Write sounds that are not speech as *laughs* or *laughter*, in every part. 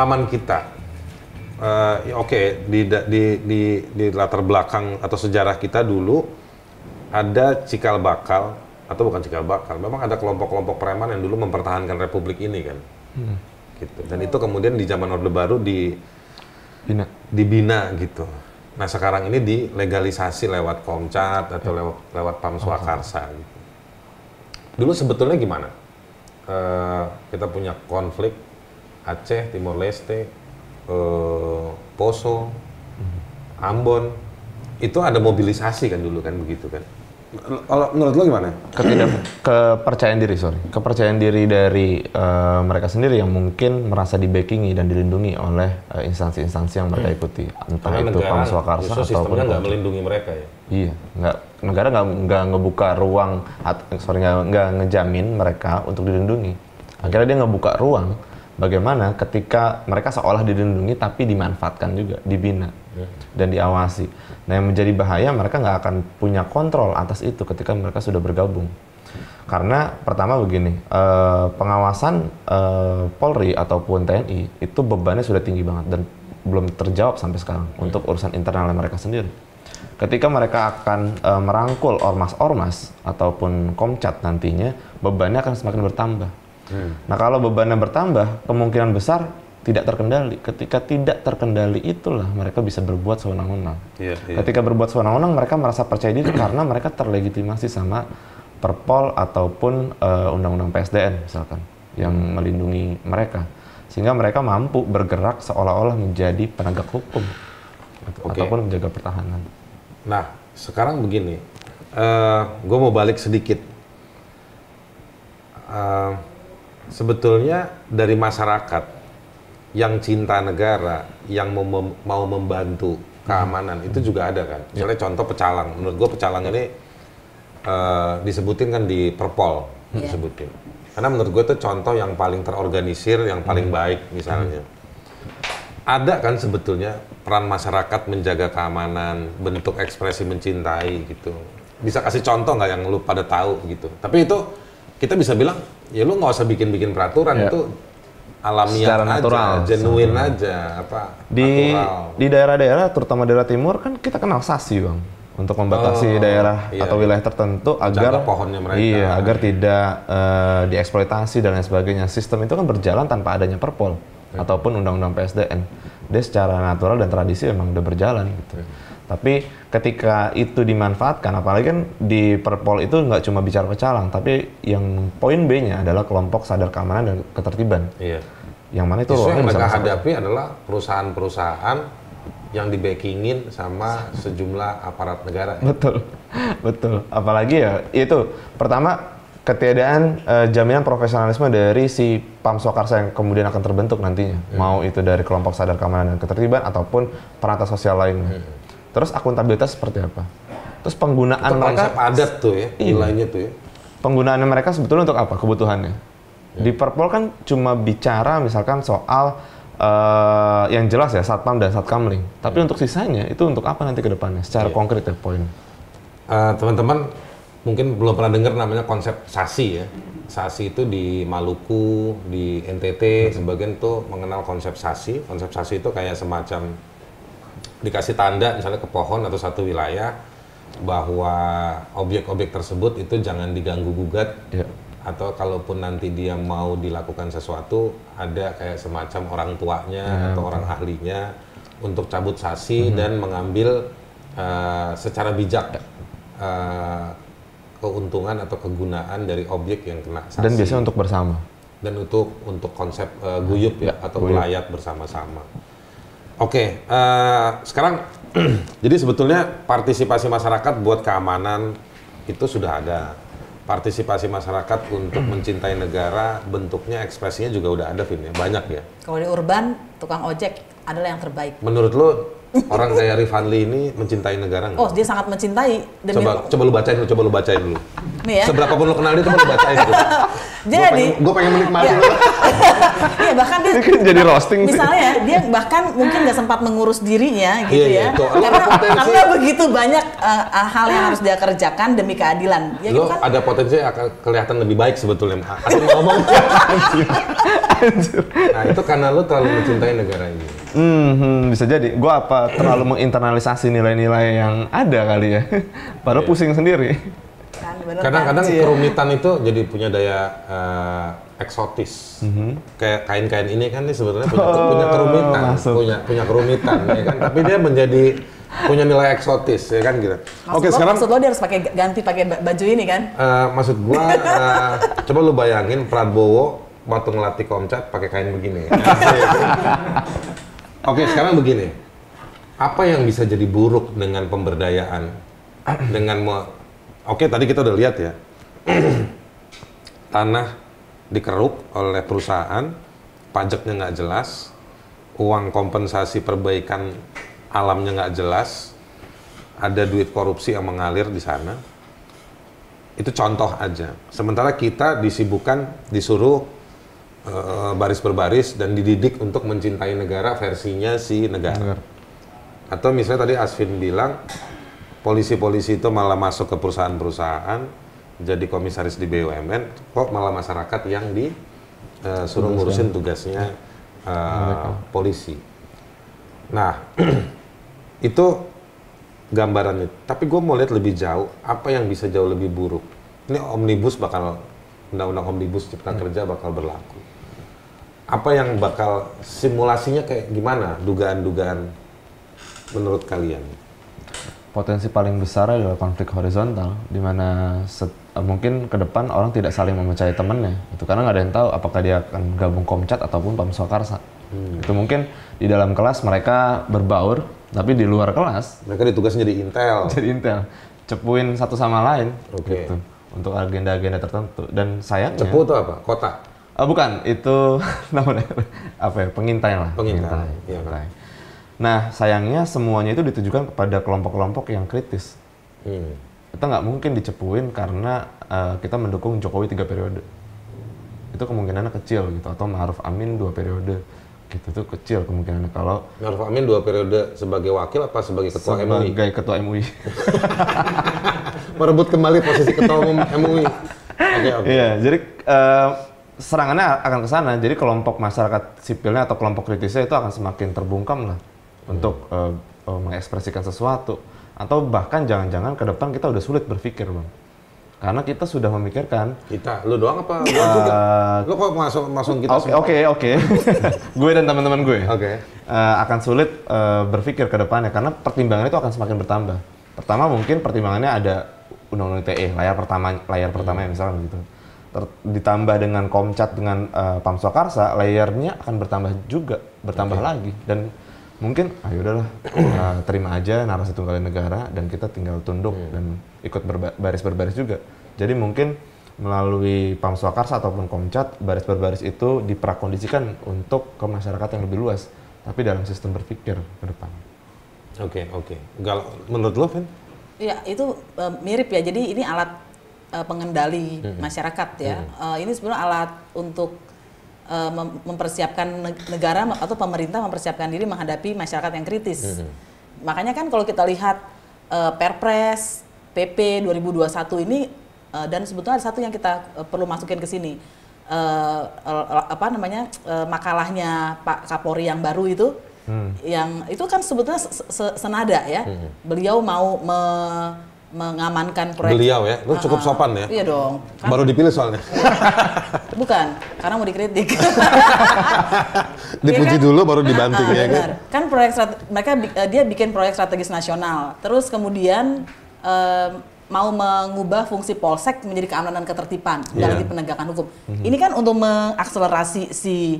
pengalaman kita, ya oke di, da- di di di latar belakang atau sejarah kita dulu ada cikal bakal atau bukan cikal bakal, memang ada kelompok-kelompok preman yang dulu mempertahankan republik ini kan, gitu. Dan itu kemudian di zaman Orde Baru di Bina. dibina gitu. Nah sekarang ini dilegalisasi lewat Komcat atau lewat lewat Pam Swakarsa gitu. Dulu sebetulnya gimana? Eh, kita punya konflik Aceh, Timor Leste, eh, Poso, Ambon, itu ada mobilisasi kan dulu kan begitu kan? Kalau menurut lo gimana? Ketidak kepercayaan diri, sorry. Kepercayaan diri dari eh, mereka sendiri yang mungkin merasa di backingi dan dilindungi oleh eh, instansi-instansi yang mereka ikuti, entah Karena itu Pam Swakarsa ataupun sistemnya nggak melindungi mereka ya. Iya, nggak negara nggak nggak ngebuka ruang, sorry nggak nggak ngejamin mereka untuk dilindungi. Akhirnya dia ngebuka ruang bagaimana ketika mereka seolah dilindungi tapi dimanfaatkan juga, dibina dan diawasi. Nah yang menjadi bahaya mereka nggak akan punya kontrol atas itu ketika mereka sudah bergabung. Karena pertama begini, eh, pengawasan eh, Polri ataupun TNI itu bebannya sudah tinggi banget dan belum terjawab sampai sekarang untuk urusan internal mereka sendiri ketika mereka akan eh, merangkul ormas-ormas ataupun komcat nantinya bebannya akan semakin bertambah. Nah kalau bebannya bertambah kemungkinan besar tidak terkendali. Ketika tidak terkendali itulah mereka bisa berbuat sewenang-wenang. Iya, iya. Ketika berbuat sewenang-wenang mereka merasa percaya diri karena mereka terlegitimasi sama Perpol ataupun eh, undang-undang PSDN misalkan yang melindungi mereka sehingga mereka mampu bergerak seolah-olah menjadi penegak hukum Oke. ataupun menjaga pertahanan. Nah, sekarang begini, gue mau balik sedikit. Eh, sebetulnya dari masyarakat yang cinta negara, yang mau, mem- mau membantu keamanan itu juga ada kan. Misalnya contoh pecalang. Menurut gue pecalang ini eh, disebutin kan di Perpol Iya. disebutin. Karena menurut gue itu contoh yang paling terorganisir, yang paling baik misalnya. Ada kan sebetulnya peran masyarakat menjaga keamanan, bentuk ekspresi mencintai gitu. Bisa kasih contoh nggak yang lu pada tahu gitu. Tapi itu kita bisa bilang ya lu nggak usah bikin-bikin peraturan Ya. itu alamiah Secara aja, natural. genuine aja apa di natural. di daerah-daerah terutama daerah timur kan kita kenal sasi bang untuk Oh, membatasi daerah iya, atau iya. wilayah tertentu agar pohonnya mereka. iya agar tidak eh, dieksploitasi dan lain sebagainya sistem itu kan berjalan tanpa adanya perpol Ya. ataupun undang-undang PSDN dia secara natural dan tradisi memang udah berjalan gitu Ya. Tapi ketika itu dimanfaatkan apalagi kan di perpol itu nggak cuma bicara pecalang tapi yang poin B-nya adalah kelompok sadar keamanan dan ketertiban Iya. yang mana itu Justru yang mereka hadapi adalah perusahaan-perusahaan yang dibackingin sama sejumlah aparat negara. ya. Betul, *laughs* betul. Apalagi ya itu pertama ketiadaan eh, jaminan profesionalisme dari si Pam Swakarsa yang kemudian akan terbentuk nantinya, mau itu dari kelompok sadar keamanan dan ketertiban ataupun perantau sosial lainnya. Terus akuntabilitas seperti apa? Terus penggunaan Itu mereka konsep adat tuh ya, Iya. nilainya tuh ya. penggunaannya mereka sebetulnya untuk apa kebutuhannya? Di Perpol kan cuma bicara misalkan soal eh, yang jelas ya Satpam dan Satkamling. Tapi untuk sisanya itu untuk apa nanti ke depannya? Secara Iya. konkret ya poin. Eh, teman-teman mungkin belum pernah dengar namanya konsep sasi ya. Sasi itu di Maluku, di NTT, sebagian tuh mengenal konsep sasi. Konsep sasi itu kayak semacam dikasih tanda misalnya ke pohon atau satu wilayah bahwa objek-objek tersebut itu jangan diganggu gugat Ya. atau kalaupun nanti dia mau dilakukan sesuatu ada kayak semacam orang tuanya atau orang ahlinya untuk cabut sasi dan mengambil eh, secara bijak eh, keuntungan atau kegunaan dari objek yang kena sasi Dan biasanya untuk bersama. dan untuk untuk konsep eh, guyup ya, Ya, atau guyup. melayat bersama-sama. Oke, eh, sekarang *clears throat* jadi sebetulnya partisipasi masyarakat buat keamanan itu sudah ada. Partisipasi masyarakat untuk *clears throat* mencintai negara bentuknya ekspresinya juga udah ada Vin ya, banyak ya. Kalau di urban, tukang ojek adalah yang terbaik. Menurut lo *laughs* orang kayak Rifanli ini mencintai negara nggak? Oh, dia sangat mencintai demi coba coba lu bacain dulu, coba lu bacain dulu. Nih ya. Seberapa pun lo kenal dia, coba lo bacain itu. Jadi, gue pengen menikmati Iya. lo. *laughs* Iya bahkan dia kan jadi roasting sih. misalnya ya, dia bahkan mungkin nggak sempat mengurus dirinya gitu Iya, iya, ya tuh. Lo karena, karena begitu banyak uh, hal yang harus dia kerjakan demi keadilan ya gitu Lo kan ada potensi akan kelihatan lebih baik sebetulnya. Asal ngomong. *laughs* nah itu karena lo terlalu mencintai negara ini. Hmm, hmm, bisa jadi. Gue apa terlalu menginternalisasi nilai-nilai yang ada kali ya. *laughs* Padahal pusing sendiri. Kan, bener kan? Kadang-kadang kerumitan itu jadi punya daya eh, eksotis. Kayak kain-kain ini kan nih sebetulnya punya, Oh, punya kerumitan, masuk. punya punya kerumitan, ya kan. Tapi dia menjadi punya nilai eksotis, ya kan gitu. Maksud Oke lo, sekarang maksud lo dia harus pakai ganti pakai ba- baju ini kan eh, maksud gua eh, coba lu bayangin Prabowo waktu ngelatih komcat pakai kain begini. *laughs* Oke sekarang begini, apa yang bisa jadi buruk dengan pemberdayaan dengan me- Oke tadi kita udah lihat ya *clears throat* tanah dikeruk oleh perusahaan, pajaknya nggak jelas, uang kompensasi perbaikan alamnya nggak jelas, ada duit korupsi yang mengalir di sana. Itu contoh aja. Sementara kita disibukkan, disuruh eh, baris berbaris dan dididik untuk mencintai negara versinya si negara. Atau misalnya tadi Asvin bilang polisi-polisi itu malah masuk ke perusahaan-perusahaan jadi komisaris di BUMN, kok malah masyarakat yang disuruh ngurusin tugasnya eh, polisi. Nah, *clears throat* itu gambarannya. Tapi gue mau lihat lebih jauh, apa yang bisa jauh lebih buruk. Ini omnibus bakal, undang-undang omnibus cipta kerja bakal berlaku. Apa yang bakal simulasinya kayak gimana? Dugaan-dugaan menurut kalian? Potensi paling besar adalah konflik horizontal, di mana eh, mungkin ke depan orang tidak saling mempercayai temannya. Itu karena nggak ada yang tahu apakah dia akan gabung Komcat ataupun Pam Swakarsa. Itu mungkin di dalam kelas mereka berbaur, tapi di luar kelas Mereka ditugasin jadi intel. *laughs* jadi intel cepuin satu sama lain Oke. gitu untuk agenda-agenda tertentu dan sayangnya Cepu itu apa? Kota. Oh, bukan, itu *laughs* namanya apa ya? Pengintai lah. Pengintai, iya kan. pengintai. Nah, sayangnya semuanya itu ditujukan kepada kelompok-kelompok yang kritis. Hmm. Kita nggak mungkin dicepuin karena eh, kita mendukung Jokowi tiga periode. Itu kemungkinannya kecil gitu. Atau Ma'ruf Amin dua periode. Gitu tuh kecil kemungkinannya kalau Maruf Amin dua periode sebagai wakil apa sebagai ketua MUI? sebagai ketua MUI. *laughs* Merebut kembali posisi ketua umum MUI. Oke, oke. Iya, jadi eh, serangannya akan ke sana. Jadi kelompok masyarakat sipilnya atau kelompok kritisnya itu akan semakin terbungkam lah untuk eh, eh, mengekspresikan sesuatu. Atau bahkan jangan-jangan ke depan kita udah sulit berpikir, bang. Karena kita sudah memikirkan. Kita, lu doang apa? Gua juga. Lu kok masuk masuk kita Oke, oke, oke. *laughs* gue dan teman-teman gue Oke. eh, akan sulit eh, berpikir ke depannya karena pertimbangan itu akan semakin bertambah. Pertama mungkin pertimbangannya ada undang-undang ITE layar pertama layar pertama ya misalkan gitu. Ter- ditambah dengan Komcat dengan eh, Pam Swakarsa layarnya akan bertambah juga, bertambah lagi dan mungkin ayo udahlah eh, *clears throat* terima aja narasi tunggal negara dan kita tinggal tunduk dan ikut berba- baris berbaris juga. Jadi mungkin melalui Pam Swakarsa ataupun Komcat baris berbaris itu diprakondisikan untuk ke masyarakat yang lebih luas tapi dalam sistem berpikir ke depan. Oke, oke. Kalau menurut lu, Vin? Ya itu eh, mirip ya. Jadi ini alat eh, pengendali masyarakat ya. Eh, ini sebenarnya alat untuk eh, mem- mempersiapkan neg- negara atau pemerintah mempersiapkan diri menghadapi masyarakat yang kritis. Makanya kan kalau kita lihat eh, Perpres PP 2021 ini eh, dan sebetulnya ada satu yang kita eh, perlu masukin ke sini. Eh, apa namanya eh, makalahnya Pak Kapolri yang baru itu yang itu kan sebetulnya se- se- senada ya. Beliau mau me- mengamankan proyek. Beliau ya, lu cukup sopan ya. Iya dong. Kan, Baru dipilih soalnya. *laughs* bukan, karena mau dikritik. *laughs* Dipuji Iya kan? dulu baru dibanting Ah, ya kan. benar. Kan proyek mereka eh, dia bikin proyek strategis nasional. Terus kemudian em, mau mengubah fungsi polsek menjadi keamanan dan ketertiban Iya. dari penegakan hukum. Mhm. Ini kan untuk mengakselerasi si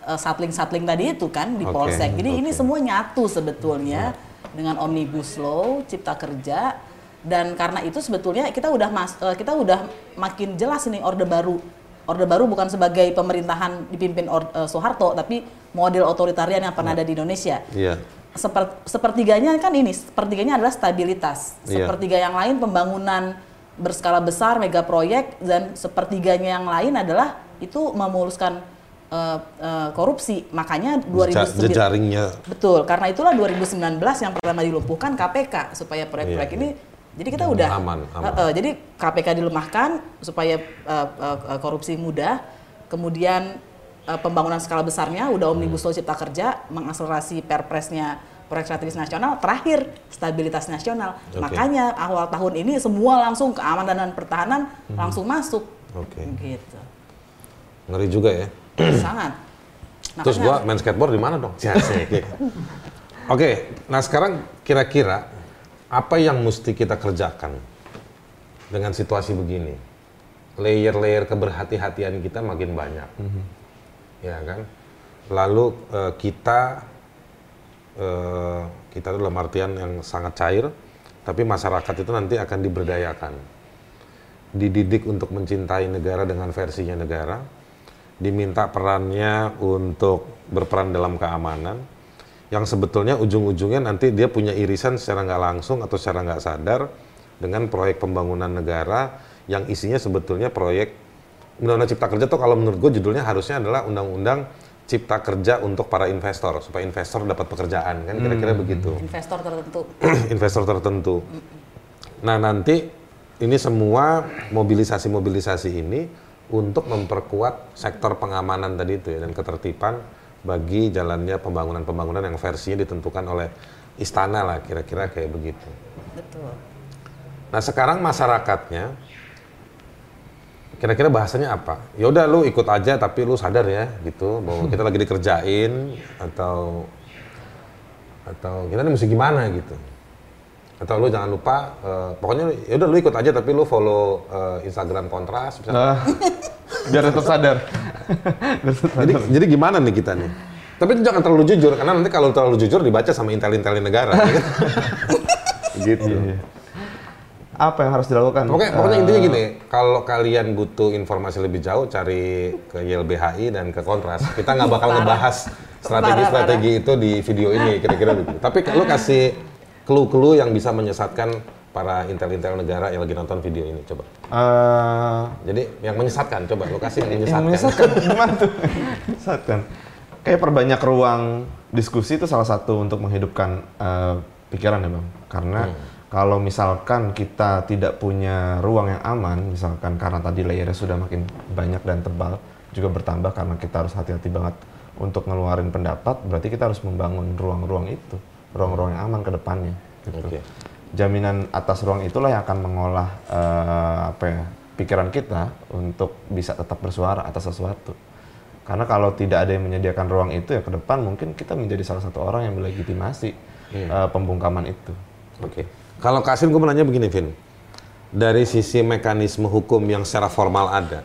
eh, satling-satling tadi itu kan di Oke, polsek. Jadi ini oke. semua nyatu sebetulnya dengan omnibus law, cipta kerja dan karena itu sebetulnya kita udah mas, eh, kita udah makin jelas ini orde baru. Orde baru bukan sebagai pemerintahan dipimpin Or- eh, Soeharto tapi model otoritarian yang pernah ada di Indonesia. Iya. Seper- sepertiganya kan ini, sepertiganya adalah stabilitas. Iya. Sepertiga yang lain pembangunan berskala besar mega proyek dan sepertiganya yang lain adalah itu memuluskan eh, eh, korupsi. Makanya 2009 jejaringnya Betul, karena itulah 2019 yang pertama dilumpuhkan KPK supaya proyek-proyek Iya, ini jadi kita Hmm, udah aman, aman. Eh, eh, jadi KPK dilemahkan supaya eh, eh, korupsi mudah. Kemudian eh, pembangunan skala besarnya udah omnibus law cipta kerja, mengakselerasi perpresnya proyek strategis nasional, terakhir stabilitas nasional. Oke. Makanya awal tahun ini semua langsung keamanan dan pertahanan Hmm. langsung masuk. Oke. Gitu. ngeri juga ya. *clears throat* Sangat. Terus Makanya- gua main skateboard di mana dong? Asik. *laughs* Oke, nah sekarang kira-kira apa yang mesti kita kerjakan dengan situasi begini? Layer-layer keberhati-hatian kita makin banyak, ya kan? Lalu eh, kita eh, kita itu dalam artian yang sangat cair, tapi masyarakat itu nanti akan diberdayakan, dididik untuk mencintai negara dengan versinya negara, diminta perannya untuk berperan dalam keamanan, yang sebetulnya ujung-ujungnya nanti dia punya irisan secara nggak langsung atau secara nggak sadar dengan proyek pembangunan negara yang isinya sebetulnya proyek Undang-Undang Cipta Kerja tuh kalau menurut gue judulnya harusnya adalah Undang-Undang Cipta Kerja untuk para investor supaya investor dapat pekerjaan kan kira-kira begitu investor tertentu. *clears throat* investor tertentu. Nah nanti ini semua mobilisasi-mobilisasi ini untuk memperkuat sektor pengamanan tadi itu ya dan ketertiban bagi jalannya pembangunan-pembangunan yang versinya ditentukan oleh istana lah kira-kira kayak begitu. Betul. Nah sekarang masyarakatnya kira-kira bahasanya apa? Ya udah lu ikut aja tapi lu sadar ya gitu bahwa kita lagi dikerjain atau atau kita nih mesti gimana gitu. Atau lu jangan lupa eh, pokoknya ya udah lu ikut aja tapi lu follow eh, Instagram Kontras misalnya. Nah, biar tetap sadar. Jadi jadi gimana nih kita nih? Tapi itu jangan terlalu jujur karena nanti kalau terlalu jujur dibaca sama intel-intel negara. ya kan? *laughs* gitu. Iya. Apa yang harus dilakukan? Pokoknya, pokoknya Eh, intinya gini, kalau kalian butuh informasi lebih jauh, cari ke YLBHI dan ke Kontras. Kita nggak bakal Parah. ngebahas strategi-strategi itu di video ini, kira-kira begitu. Tapi lu kasih clue-clue yang bisa menyesatkan para intel-intel negara yang lagi nonton video ini, coba. eh, Jadi yang menyesatkan, coba lu kasih yang *laughs* yang menyesatkan. menyesatkan *laughs* gimana tuh? menyesatkan. Kayak perbanyak ruang diskusi itu salah satu untuk menghidupkan eh, pikiran ya bang. Karena kalau misalkan kita tidak punya ruang yang aman, misalkan karena tadi layernya sudah makin banyak dan tebal, juga bertambah karena kita harus hati-hati banget untuk ngeluarin pendapat, berarti kita harus membangun ruang-ruang itu, ruang-ruang yang aman ke depannya. Gitu. Oke. Jaminan atas ruang itulah yang akan mengolah eh, apa ya pikiran kita untuk bisa tetap bersuara atas sesuatu. Karena kalau tidak ada yang menyediakan ruang itu ya ke depan mungkin kita menjadi salah satu orang yang melegitimasi eh, pembungkaman itu. Oke. Kalau Kasim, gue mau nanya begini, Vin. Dari sisi mekanisme hukum yang secara formal ada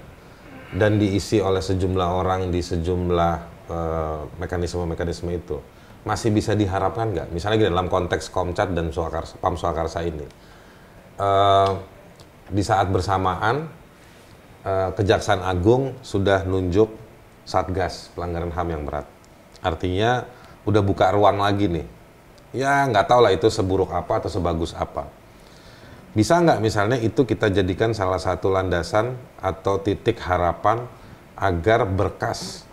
dan diisi oleh sejumlah orang di sejumlah eh, mekanisme-mekanisme itu, masih bisa diharapkan nggak? Misalnya gini, dalam konteks Komcat dan Swakarsa, Pam Swakarsa ini, eh, di saat bersamaan eh, Kejaksaan Agung sudah nunjuk Satgas pelanggaran HAM yang berat. Artinya udah buka ruang lagi nih. Ya nggak tahu lah itu seburuk apa atau sebagus apa. Bisa nggak misalnya itu kita jadikan salah satu landasan atau titik harapan agar berkas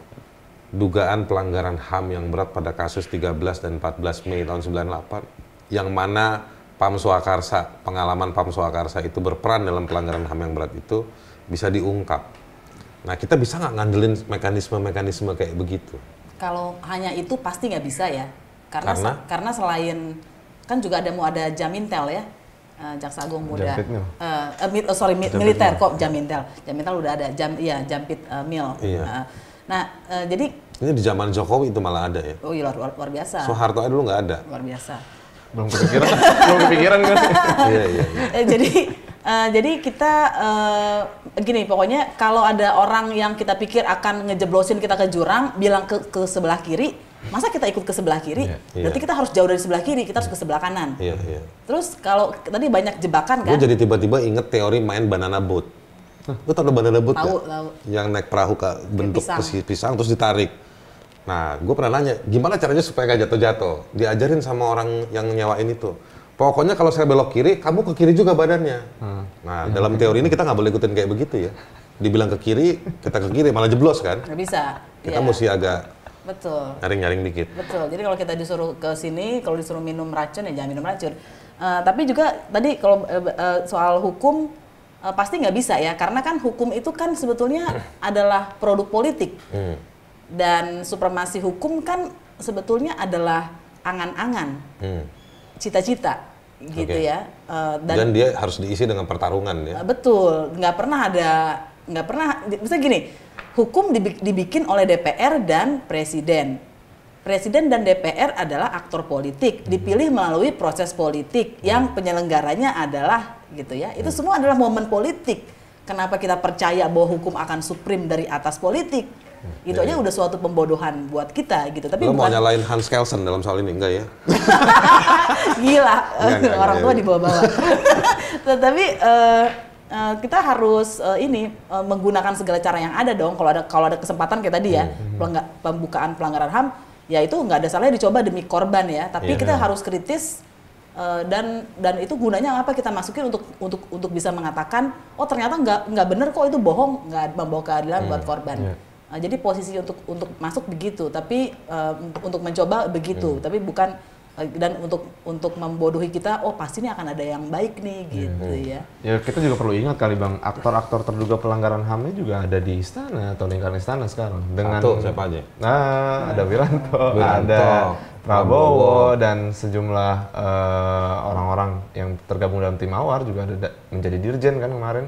dugaan pelanggaran HAM yang berat pada kasus 13 dan 14 Mei tahun 98 yang mana Pam Swakarsa, pengalaman Pam Swakarsa itu berperan dalam pelanggaran HAM yang berat itu bisa diungkap. Nah kita bisa nggak ngandelin mekanisme-mekanisme kayak begitu? Kalau hanya itu pasti nggak bisa ya, karena Karena? karena selain kan juga ada mau ada jamintel ya, eh, jaksa agung muda. Jampit mil. Eh, eh, mil- oh, sorry mi- militer kok jamintel, jamintel udah ada jam iya jampit eh, mil. Iya. Eh, nah eh, jadi Ini di zaman Jokowi itu malah ada ya. oh iya luar, luar, biasa, Soeharto aja dulu nggak ada. luar biasa. Belum kepikiran, *laughs* belum kepikiran kan? *laughs* iya iya. iya. Eh, jadi eh, jadi kita eh, gini pokoknya kalau ada orang yang kita pikir akan ngejeblosin kita ke jurang bilang ke ke sebelah kiri masa kita ikut ke sebelah kiri Iya. berarti kita harus jauh dari sebelah kiri kita harus ke sebelah kanan Iya iya. terus kalau tadi banyak jebakan Gue kan jadi tiba-tiba inget teori main banana boat. Lu tau banana boat Tahu, nggak? tahu. Yang naik perahu ke bentuk pisang. pisang. pisang terus ditarik. Nah, gue pernah nanya, gimana caranya supaya gak jatuh-jatuh? Diajarin sama orang yang nyewain itu. Pokoknya kalau saya belok kiri, kamu ke kiri juga badannya. Nah, dalam teori ini kita nggak boleh ikutin kayak begitu ya. Dibilang ke kiri, kita ke kiri, malah jeblos kan? Nggak bisa. Kita Iya. mesti agak Betul. nyaring-nyaring dikit. Betul. Jadi kalau kita disuruh ke sini, kalau disuruh minum racun ya jangan minum racun. Eh, tapi juga tadi kalau eh, soal hukum eh, pasti nggak bisa ya, karena kan hukum itu kan sebetulnya adalah produk politik Hmm. dan supremasi hukum kan sebetulnya adalah angan-angan, Hmm. cita-cita gitu Oke. ya. Eh, Dan, dia harus diisi dengan pertarungan ya. Uh, Betul, nggak pernah ada, nggak pernah. Bisa gini, hukum dibi- dibikin oleh DPR dan Presiden. Presiden dan DPR adalah aktor politik, dipilih melalui proses politik yang penyelenggaranya adalah gitu ya. Itu semua adalah momen politik. Kenapa kita percaya bahwa hukum akan supreme dari atas politik? Itu aja udah suatu pembodohan buat kita gitu. Tapi Lo mau bukan nyalain Hans Kelsen dalam soal ini enggak ya? *laughs* gila *laughs* Enggak, enggak, orang enggak. tua dibawa-bawa. *laughs* Tetapi eh, eh, kita harus eh, ini eh, menggunakan segala cara yang ada dong. Kalau ada kalau ada kesempatan kayak tadi ya Hmm, pelangga- pembukaan pelanggaran ham, ya itu nggak ada salahnya dicoba demi korban ya. Tapi Iya. kita harus kritis. Eh, dan dan itu gunanya apa kita masukin untuk untuk untuk bisa mengatakan oh ternyata nggak nggak bener kok itu bohong nggak membawa keadilan Hmm, buat korban iya. Uh, jadi posisi untuk untuk masuk begitu, tapi uh, untuk, mencoba begitu, tapi bukan dan untuk untuk membodohi kita, oh pasti ini akan ada yang baik nih gitu ya. Ya kita juga perlu ingat kali bang, aktor-aktor terduga pelanggaran HAM-nya juga ada di istana atau lingkaran istana sekarang. Dengan Satu, siapa aja? Nah, ada Wiranto, *laughs* Wiranto, ada Prabowo. Prabowo dan sejumlah eh, orang-orang yang tergabung dalam tim Mawar juga ada da- menjadi dirjen kan kemarin.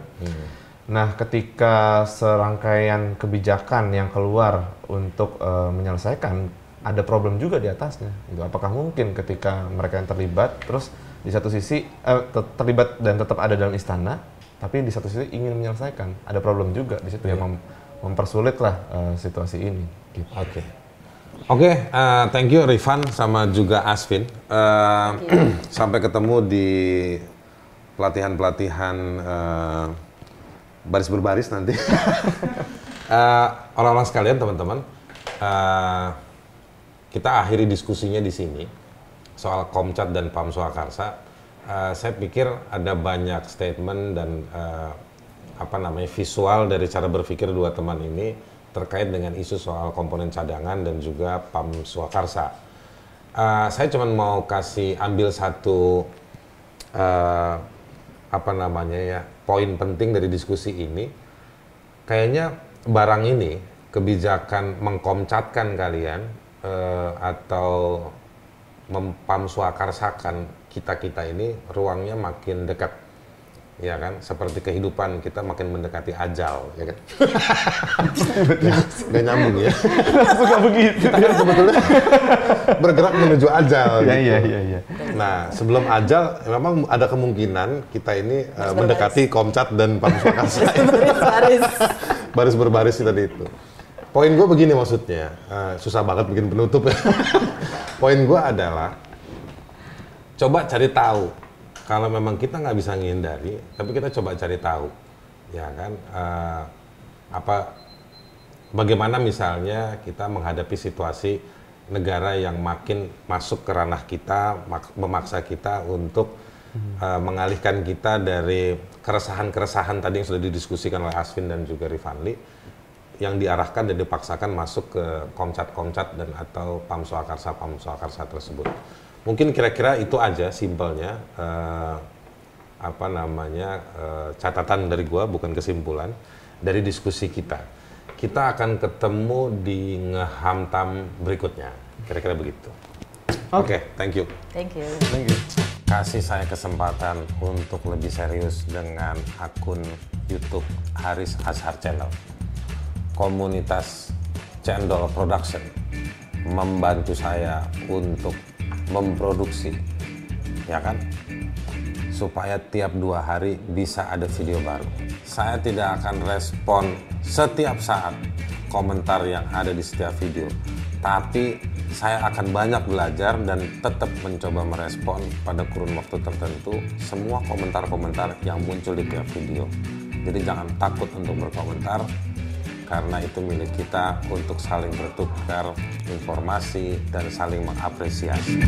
Nah, ketika serangkaian kebijakan yang keluar untuk eh, menyelesaikan ada problem juga di atasnya. Gitu. Apakah mungkin ketika mereka yang terlibat, terus di satu sisi eh, ter- terlibat dan tetap ada dalam istana, tapi di satu sisi ingin menyelesaikan, ada problem juga di situ yang mem- mempersulit lah eh, situasi ini. Gitu. Oke. Oke, eh, thank you Rifan sama juga Asvin. Eh, *clears throat* sampai ketemu di pelatihan-pelatihan eh, baris berbaris nanti. *laughs* Eh, Orang-orang sekalian, teman-teman, eh, kita akhiri diskusinya di sini soal Komcat dan Pam Swakarsa. Eh, saya pikir ada banyak statement dan eh, apa namanya visual dari cara berpikir dua teman ini terkait dengan isu soal komponen cadangan dan juga Pam Swakarsa. Eh, saya cuma mau kasih ambil satu eh, apa namanya ya poin penting dari diskusi ini. Kayaknya barang ini kebijakan mengkomcatkan kalian eh, atau mempamswakarsakan kita kita ini ruangnya makin dekat ya kan seperti kehidupan kita makin mendekati ajal ya kan nggak nyambung ya *laughs* Suka begitu. kita kan sebetulnya bergerak menuju ajal Iya, gitu. iya, iya, iya. Nah, sebelum ajal memang ada kemungkinan kita ini uh, mendekati Komcat dan Pamswakarsa. Baris-baris. baris berbaris tadi itu. Poin gue begini maksudnya, uh, susah banget bikin penutup. *laughs* Poin gue adalah coba cari tahu. Kalau memang kita nggak bisa menghindari, tapi kita coba cari tahu, ya kan? uh, apa bagaimana misalnya kita menghadapi situasi negara yang makin masuk ke ranah kita, mak- memaksa kita untuk uh, mengalihkan kita dari keresahan-keresahan tadi yang sudah didiskusikan oleh Asvin dan juga Rifanli, yang diarahkan dan dipaksakan masuk ke komcat-komcat dan atau pamswakarsa-pamswakarsa tersebut. Mungkin kira-kira itu aja simpelnya uh, apa namanya uh, catatan dari gua bukan kesimpulan dari diskusi kita. Kita akan ketemu di ngehamtam berikutnya. Kira-kira begitu. Oke, thank you. Thank you. Thank you. Kasih saya kesempatan untuk lebih serius dengan akun YouTube Haris Azhar Channel. Komunitas Cendol Production membantu saya untuk memproduksi, ya kan? Supaya tiap dua hari bisa ada video baru. Saya tidak akan respon setiap saat komentar yang ada di setiap video, tapi saya akan banyak belajar dan tetap mencoba merespon pada kurun waktu tertentu semua komentar-komentar yang muncul di tiap video. Jadi jangan takut untuk berkomentar karena itu milik kita untuk saling bertukar informasi dan saling mengapresiasi.